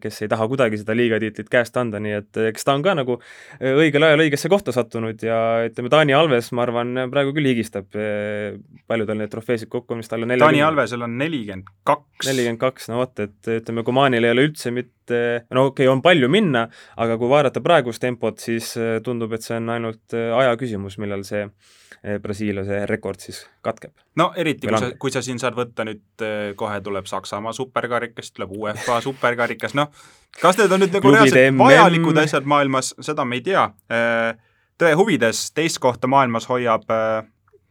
kes ei taha kuidagi seda liigatiitlit käest anda, nii et eks ta on ka nagu õigel ajal õigesse kohta sattunud ja ütleme, Taani Alves, ma arvan, praegu küll higistab palju tal neid trofeesid kokku on, vist alla neljakümne Taani Alvesel on nelikümmend kaks. nelikümmend kaks, no vot, et ütleme, Komanil ei ole üldse mitte, no okei okay,, on palju minna, aga kui vaadata praegust tempot, siis tundub, et see on ainult aja küsimus, millal see Eh, Brasiilia see rekord siis katkeb. no eriti, kui sa, kui sa siin saad võtta nüüd, eh, kohe tuleb Saksamaa superkarikas, tuleb UEFA superkarikas, noh, kas need on nüüd nagu reaalselt vajalikud asjad maailmas, seda me ei tea. Eh, tõe huvides teist kohta maailmas hoiab,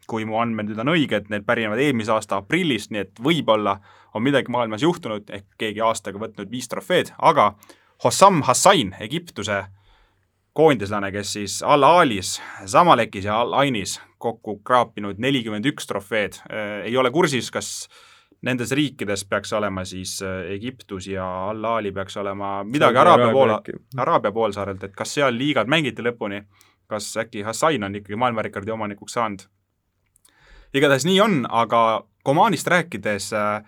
kui mu andmed nüüd on õiged, need pärinevad eelmise aasta aprillist, nii et võib-olla on midagi maailmas juhtunud, ehk keegi aastaga võtnud viis trofeed, aga Hossam Hassain, Egiptuse koondislane, kes siis Al-Alis, Zamalekis ja Al-Ainis kokku kraapinud nelikümmend üks trofeed, äh, ei ole kursis, kas nendes riikides peaks olema siis äh, Egiptus ja Al-Ali peaks olema midagi Araabia pool, Araabia poolsaarelt, et kas seal liigad mängiti lõpuni, kas äkki Hassain on ikkagi maailmarekordi omanikuks saanud? igatahes nii on, aga Komanist rääkides äh,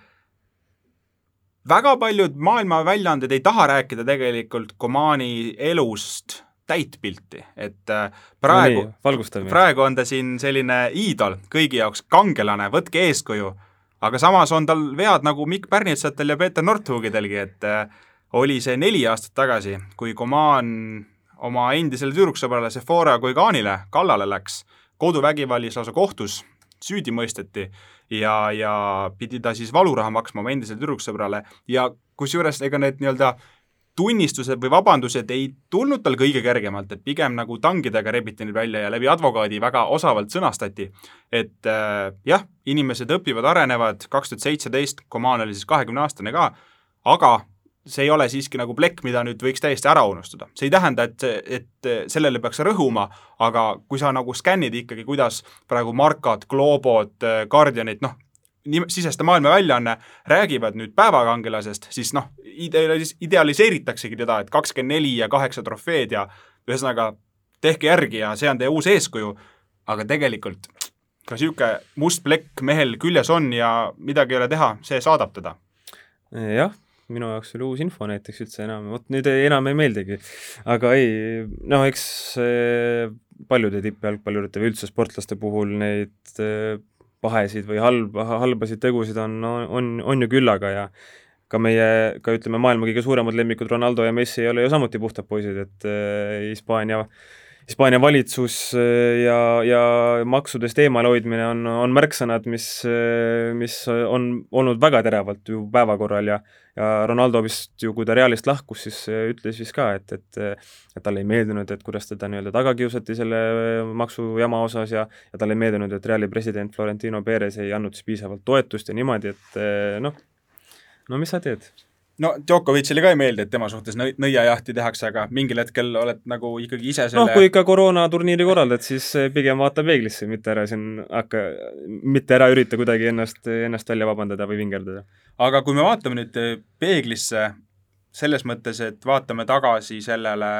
väga paljud maailma väljaanded ei taha rääkida tegelikult Komani elust täit pilti, et äh, praegu no, praegu on ta siin selline iidol kõigi jaoks, kangelane, võtke eeskuju, aga samas on tal vead nagu Mikk Pärnitsatel ja Peeter Nordhugidelgi, et äh, oli see neli aastat tagasi, kui Coman oma endisele tüdruksõbrale Sephora Guiganile kallale läks, koduvägivallis lausa kohtus süüdi mõisteti ja, ja pidi ta siis valuraha maksma oma endisele tüdruksõbrale. Ja kusjuures ega need nii-öelda tunnistused või vabandused ei tulnud tal kõige kergemalt, et pigem nagu tangidega rebiti neid välja ja läbi advokaadi väga osavalt sõnastati, et äh, jah, inimesed õpivad, arenevad, kaks tuhat seitseteist, Coman oli siis kahekümneaastane ka, aga see ei ole siiski nagu plekk, mida nüüd võiks täiesti ära unustada. see ei tähenda, et, et sellele peaks rõhuma, aga kui sa nagu skännid ikkagi, kuidas praegu Markad, Globod, Guardianid, noh, siseste maailma väljaanne räägivad nüüd päevakangelasest, siis noh, idealis-, idealiseeritaksegi teda, et kakskümmend neli ja kaheksa trofeed ja ühesõnaga, tehke järgi ja see on teie uus eeskuju, aga tegelikult ka niisugune must plekk mehel küljes on ja midagi ei ole teha, see saadab teda. jah, minu jaoks oli uus info näiteks üldse enam, vot nüüd ei, enam ei meeldigi. aga ei, noh, eks paljude tippjalgpallurite või üldse sportlaste puhul neid pahesid või halb, halbasid tegusid on, on, on ju küllaga ja ka meie, ka ütleme, maailma kõige suuremad lemmikud Ronaldo ja Messi ei ole ju samuti puhtad poisid, et äh, Hispaania äh, Hispaania valitsus äh, ja, ja maksudest eemalhoidmine on, on märksõnad, mis, äh, mis on olnud väga teravalt ju päevakorral ja ja Ronaldo vist ju, kui ta Realist lahkus, siis äh, ütles vist ka, et, et et talle ei meeldinud, et kuidas teda nii-öelda taga kiusati selle maksujama osas ja ja talle ei meeldinud, et Reali president Florentino Perez ei andnud siis piisavalt toetust ja niimoodi, et noh, no mis sa teed no Djokovicile ka ei meeldi, et tema suhtes nõi-, nõiajahti tehakse, aga mingil hetkel oled nagu ikkagi ise selle noh, kui ikka koroonaturniiri korraldad, siis pigem vaata peeglisse, mitte ära siin hakka, mitte ära ürita kuidagi ennast, ennast välja vabandada või vingerdada. aga kui me vaatame nüüd peeglisse selles mõttes, et vaatame tagasi sellele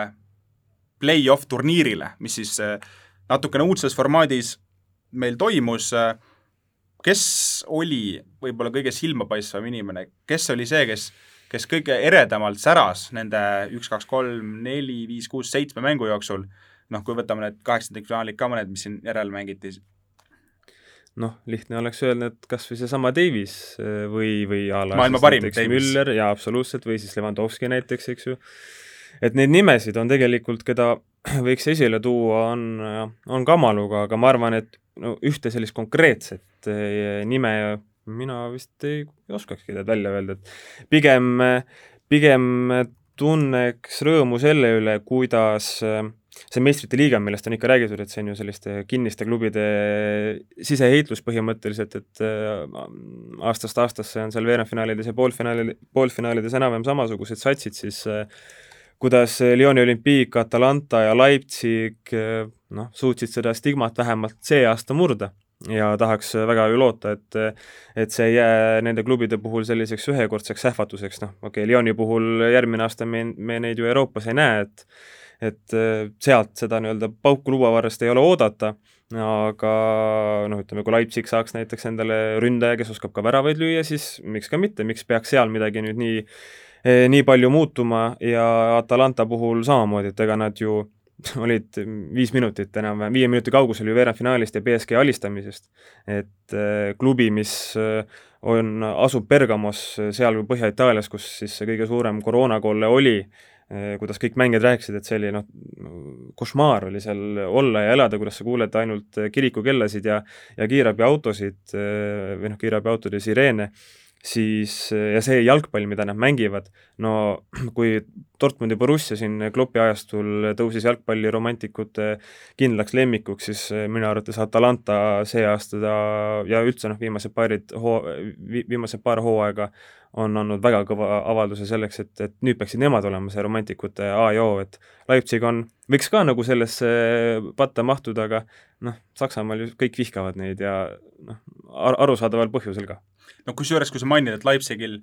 play-off turniirile, mis siis eh, natukene uudses formaadis meil toimus, eh, kes oli võib-olla kõige silmapaistvam inimene, kes oli see, kes kes kõige eredamalt säras nende üks, kaks, kolm, neli, viis, kuus, seitsme mängu jooksul, noh, kui võtame need kaheksandikfinaalid ka mõned, mis siin järel mängiti, noh, lihtne oleks öelda, et kas või seesama Davis äh, või, või a la maailma parim Davis. Müller, jaa, absoluutselt, või siis Levanovski näiteks, eks ju, et neid nimesid on tegelikult, keda [clears throat] võiks esile tuua, on, on kamaluga, aga ma arvan, et no ühte sellist konkreetset äh, nime mina vist ei oskakski tead välja öelda, et pigem, pigem tunneks rõõmu selle üle, kuidas see meistrite liiga, millest on ikka räägitud, et see on ju selliste kinniste klubide siseheitlus põhimõtteliselt, et äh, aastast aastasse on seal veerandfinaalides ja poolfinaali, poolfinaalides enam-vähem samasugused satsid, siis äh, kuidas Lyoni olümpiik, Atalanta ja Leipzig äh, noh, suutsid seda stigmat vähemalt see aasta murda ja tahaks väga ju loota, et et see ei jää nende klubide puhul selliseks ühekordseks ähvatuseks, noh okei okay,, Lyoni puhul järgmine aasta me, me neid ju Euroopas ei näe, et et sealt seda nii-öelda pauku lubavarrest ei ole oodata, aga noh, ütleme, kui Leipzig saaks näiteks endale ründaja, kes oskab ka väravaid lüüa, siis miks ka mitte, miks peaks seal midagi nüüd nii nii palju muutuma ja Atalanta puhul samamoodi, et ega nad ju [laughs] olid viis minutit enam-vähem, viie minuti kaugusel ju veerandfinaalist ja BSG alistamisest. et äh, klubi, mis äh, on, asub Bergamos, seal Põhja-Itaalias, kus siis see kõige suurem koroonakolle oli, äh, kuidas kõik mängijad rääkisid, et see oli noh, košmaar oli seal olla ja elada, kuidas sa kuuled ainult kirikukellasid ja ja kiirabiautosid või noh, kiirabiautode sireene siis ja see jalgpall, mida nad mängivad, no [clears throat] kui Dortmundi Borussia siin Kloppi ajastul tõusis jalgpalliromantikute kindlaks lemmikuks, siis minu arvates Atalanta see aasta ta ja üldse noh, viimased paarid hoo-, viimased paar hooaega on andnud väga kõva avalduse selleks, et, et nüüd peaksid nemad olema see romantikute A ja O, et Leipzig on, võiks ka nagu sellesse patta mahtuda, aga noh, Saksamaal ju kõik vihkavad neid ja noh, arusaadaval põhjusel ka no kusjuures, kui sa mainid, et Leipzigil,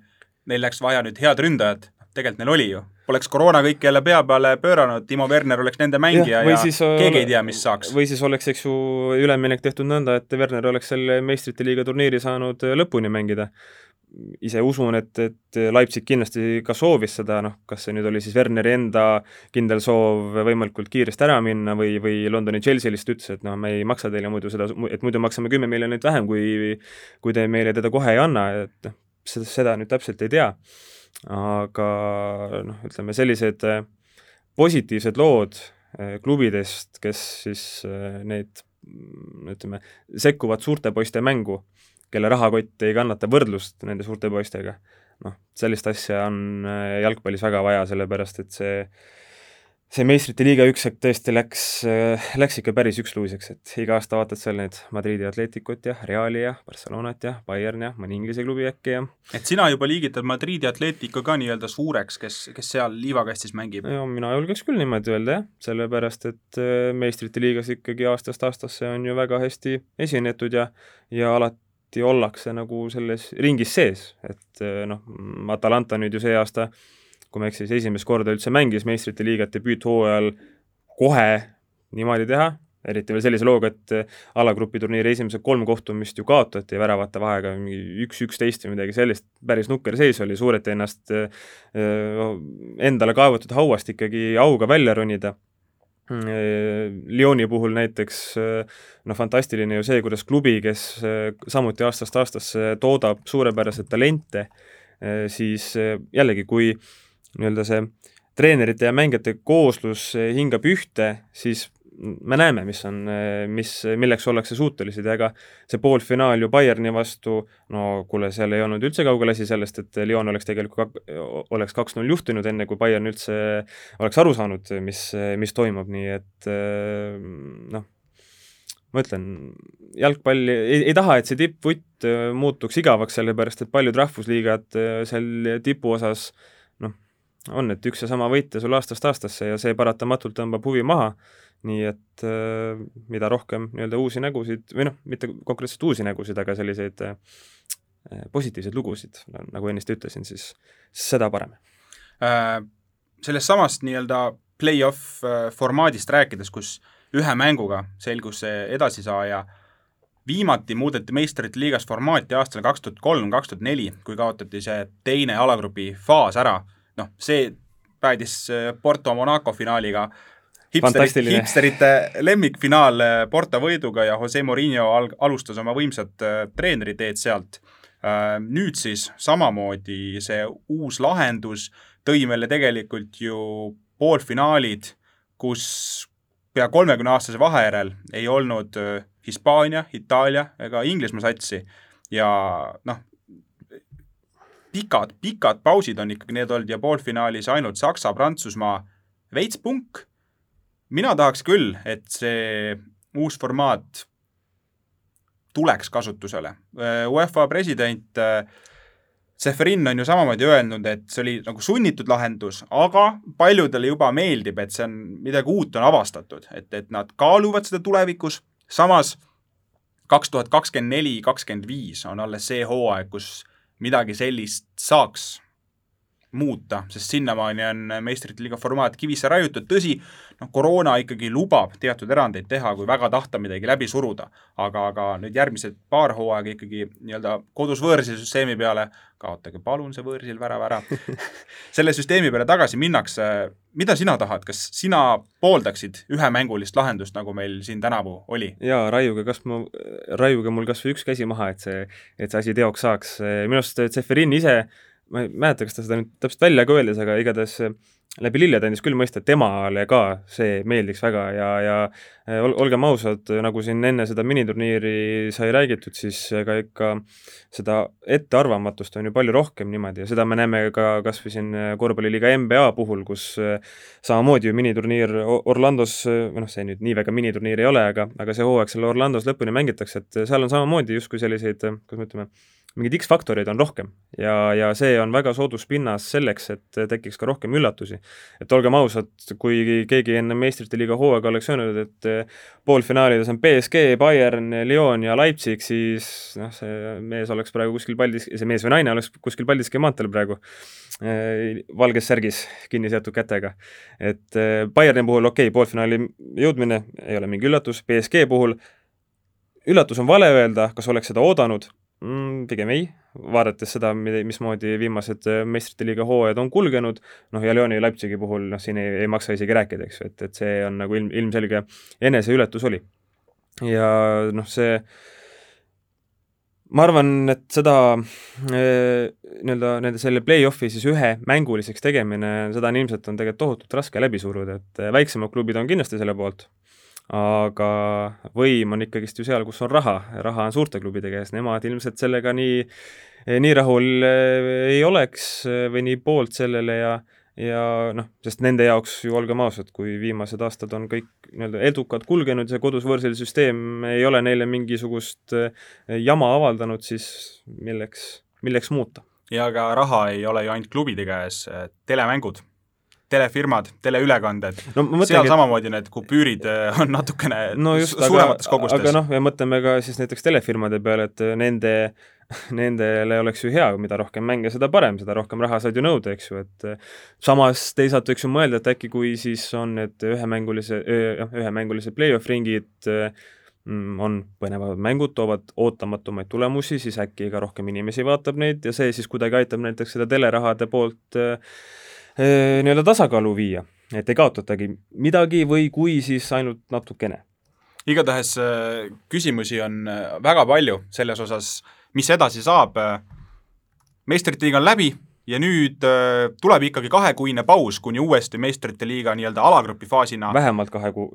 neil läks vaja nüüd head ründajat, tegelikult neil oli ju. Poleks koroona kõike jälle pea peale pööranud, Timo Werner oleks nende mängija ja, ja siis, keegi ei tea, mis saaks. või siis oleks, eks ju, üleminek tehtud nõnda, et Werner oleks selle meistrite liiga turniiri saanud lõpuni mängida ise usun, et, et Leipzig kindlasti ka soovis seda, noh, kas see nüüd oli siis Werneri enda kindel soov võimalikult kiiresti ära minna või, või Londoni Chelsea lihtsalt ütles, et noh, me ei maksa teile muidu seda, et muidu maksame kümme miljonit vähem, kui kui te meile teda kohe ei anna, et noh, seda, seda nüüd täpselt ei tea. aga noh, ütleme sellised äh, positiivsed lood äh, klubidest, kes siis äh, neid ütleme, sekkuvad suurte poiste mängu kelle rahakott ei kannata võrdlust nende suurte poistega. noh, sellist asja on äh, jalgpallis väga vaja, sellepärast et see see meistrite liiga üks hetk tõesti läks, äh, läks ikka päris üksluiseks, et iga aasta vaatad seal neid Madridi Atleticut ja Reali ja Barcelonat ja Bayern ja mõni Inglise klubi äkki ja et sina juba liigitad Madridi Atletico ka nii-öelda suureks, kes, kes seal liivakastis mängib? ja mina julgeks küll niimoodi öelda, jah, sellepärast et äh, meistrite liigas ikkagi aastast aastasse on ju väga hästi esinetud ja ja alati alati ollakse nagu selles ringis sees, et eh, noh, Atalanta nüüd ju see aasta, kui ma ei eksi, siis esimest korda üldse mängis meistrite liigat debüüthooajal kohe niimoodi teha, eriti veel sellise looga, et eh, alagrupi turniiri esimesed kolm kohtumist ju kaotati väravate vahega mingi üks üksteist või midagi sellist, päris nukker seis oli, suudeti ennast äh, endale kaevatud hauast ikkagi auga välja ronida. Äh, Lyoni puhul näiteks äh, noh, fantastiline ju see, kuidas klubi, kes äh, samuti aastast aastasse toodab suurepäraseid talente, siis jällegi, kui nii-öelda see treenerite ja mängijate kooslus hingab ühte, siis me näeme, mis on, mis, milleks ollakse suutelised ja ega see poolfinaal ju Bayerni vastu, no kuule, seal ei olnud üldse kaugel asi sellest, et Lyon oleks tegelikult, oleks kaks-null juhtinud, enne kui Bayern üldse oleks aru saanud, mis, mis toimub, nii et noh, ma ütlen, jalgpalli, ei, ei taha, et see tippvutt muutuks igavaks, sellepärast et paljud rahvusliigad seal tipu osas noh, on, et üks ja sama võitja sul aastast aastasse ja see paratamatult tõmbab huvi maha nii et äh, mida rohkem nii-öelda uusi nägusid või noh, mitte konkreetselt uusi nägusid, aga selliseid äh, positiivseid lugusid, nagu ennist ütlesin, siis seda parem äh,. Sellest samast nii-öelda play-off äh, formaadist rääkides, kus ühe mänguga selgus see edasisaaja, viimati muudeti meistrite liigas formaati aastal kaks tuhat kolm, kaks tuhat neli, kui kaotati see teine alagrupi faas ära, noh, see päädis äh, Porto Monaco finaaliga hipsterite, hipsterite lemmikfinaal äh, Porto võiduga ja Jose Mourinho al-, alustas oma võimsat äh, treeneriteed sealt. Äh, nüüd siis samamoodi see uus lahendus tõi meile tegelikult ju poolfinaalid, kus pea kolmekümne aastase vahe järel ei olnud Hispaania, Itaalia ega Inglismaa satsi ja noh, pikad, pikad pausid on ikkagi need olnud ja poolfinaalis ainult Saksa, Prantsusmaa, veits punk mina tahaks küll, et see uus formaat tuleks kasutusele. UEFA president Seferin on ju samamoodi öelnud, et see oli nagu sunnitud lahendus, aga paljudele juba meeldib, et see on, midagi uut on avastatud, et, et nad kaaluvad seda tulevikus, samas kaks tuhat kakskümmend neli, kakskümmend viis on alles see hooaeg, kus midagi sellist saaks muuta, sest sinnamaani on meistrite liiga formaat kivisse raiutud, tõsi, noh, koroona ikkagi lubab teatud erandeid teha, kui väga tahta midagi läbi suruda. aga, aga nüüd järgmised paar hooaega ikkagi nii-öelda kodus võõrsil süsteemi peale, kaotage palun see võõrsil värav ära [laughs] selle süsteemi peale tagasi minnakse, mida sina tahad, kas sina pooldaksid ühemängulist lahendust, nagu meil siin tänavu oli? jaa, raiuge kas ma, raiuge mul kas või üks käsi maha, et see, et see asi teoks saaks. minu arust Zeferin ise ma ei mäleta, kas ta seda nüüd täpselt välja ka öeldes, aga igatahes läbi lillede andis küll mõista, temale ka see meeldiks väga ja, ja eh, ol, olgem ausad, nagu siin enne seda miniturniiri sai räägitud, siis ega ikka seda ettearvamatust on ju palju rohkem niimoodi ja seda me näeme ka kas või siin korvpalliliiga NBA puhul, kus samamoodi ju miniturniir Orlandos, või noh, see nüüd nii väga miniturniir ei ole, aga, aga see hooaeg seal Orlandos lõpuni mängitakse, et seal on samamoodi justkui selliseid, kuidas me ütleme, mingeid X-faktoreid on rohkem ja, ja see on väga soodus pinnas selleks, et tekiks ka rohkem üllatusi. et olgem ausad, kui keegi enne meistrite liiga hooaega oleks öelnud, et poolfinaalides on BSG, Bayern, Lyon ja Leipzig, siis noh, see mees oleks praegu kuskil Paldiski, see mees või naine oleks kuskil Paldiski maanteel praegu eh, valges särgis kinni seotud kätega. et eh, Bayerni puhul okei okay,, poolfinaali jõudmine ei ole mingi üllatus, BSG puhul üllatus on vale öelda, kas oleks seda oodanud mm,? Pigem ei, vaadates seda, mismoodi viimased äh, meistrite liiga hooajad on kulgenud, noh ja Lyoni ja Leipzigi puhul noh, siin ei, ei maksa isegi rääkida, eks ju, et, et see on nagu ilm, ilmselge eneseületus oli. ja noh, see ma arvan, et seda äh, nii-öelda nende selle play-off'i siis ühemänguliseks tegemine, seda on ilmselt, on tegelikult tohutult raske läbi suruda, et äh, väiksemad klubid on kindlasti selle poolt aga võim on ikkagist ju seal, kus on raha, raha on suurte klubide käes, nemad ilmselt sellega nii, nii rahul eh, ei oleks eh, või nii poolt sellele ja ja noh, sest nende jaoks ju olgem ausad, kui viimased aastad on kõik nii-öelda edukalt kulgenud ja kodus võõrsil süsteem ei ole neile mingisugust eh, jama avaldanud, siis milleks, milleks muuta? ja ka raha ei ole ju ainult klubide käes, telemängud telefirmad, teleülekanded no,, seal et... samamoodi need kupüürid äh, on natukene no just, suuremates aga, kogustes. aga noh, ja mõtleme ka siis näiteks telefirmade peale, et nende [laughs] nendele oleks ju hea, mida rohkem mänge, seda parem, seda rohkem raha saad ju nõuda, eks ju, et äh, samas teisalt võiks ju mõelda, et äkki kui siis on need ühemängulise, noh, ühemängulise play-off ringid mm, on põnevad mängud, toovad ootamatumaid tulemusi, siis äkki ka rohkem inimesi vaatab neid ja see siis kuidagi aitab näiteks seda telerahade poolt äh, nii-öelda tasakaalu viia, et ei kaotatagi midagi või kui, siis ainult natukene. igatahes küsimusi on väga palju selles osas, mis edasi saab. meistrite liiga on läbi ja nüüd tuleb ikkagi kahekuine paus, kuni uuesti meistrite liiga nii-öelda alagrupi faasina vähemalt kahe kuu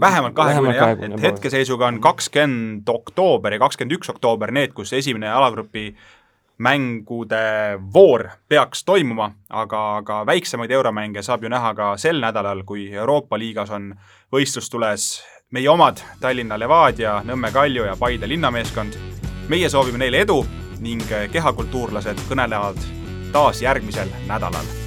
vähemalt kahekuine jah, et hetkeseisuga on kakskümmend oktoober ja kakskümmend üks oktoober need, kus esimene alagrupi mängude voor peaks toimuma, aga, aga väiksemaid euromänge saab ju näha ka sel nädalal, kui Euroopa liigas on võistlustules meie omad Tallinna Levadia, Nõmme Kalju ja Paide linnameeskond. meie soovime neile edu ning kehakultuurlased kõnelevad taas järgmisel nädalal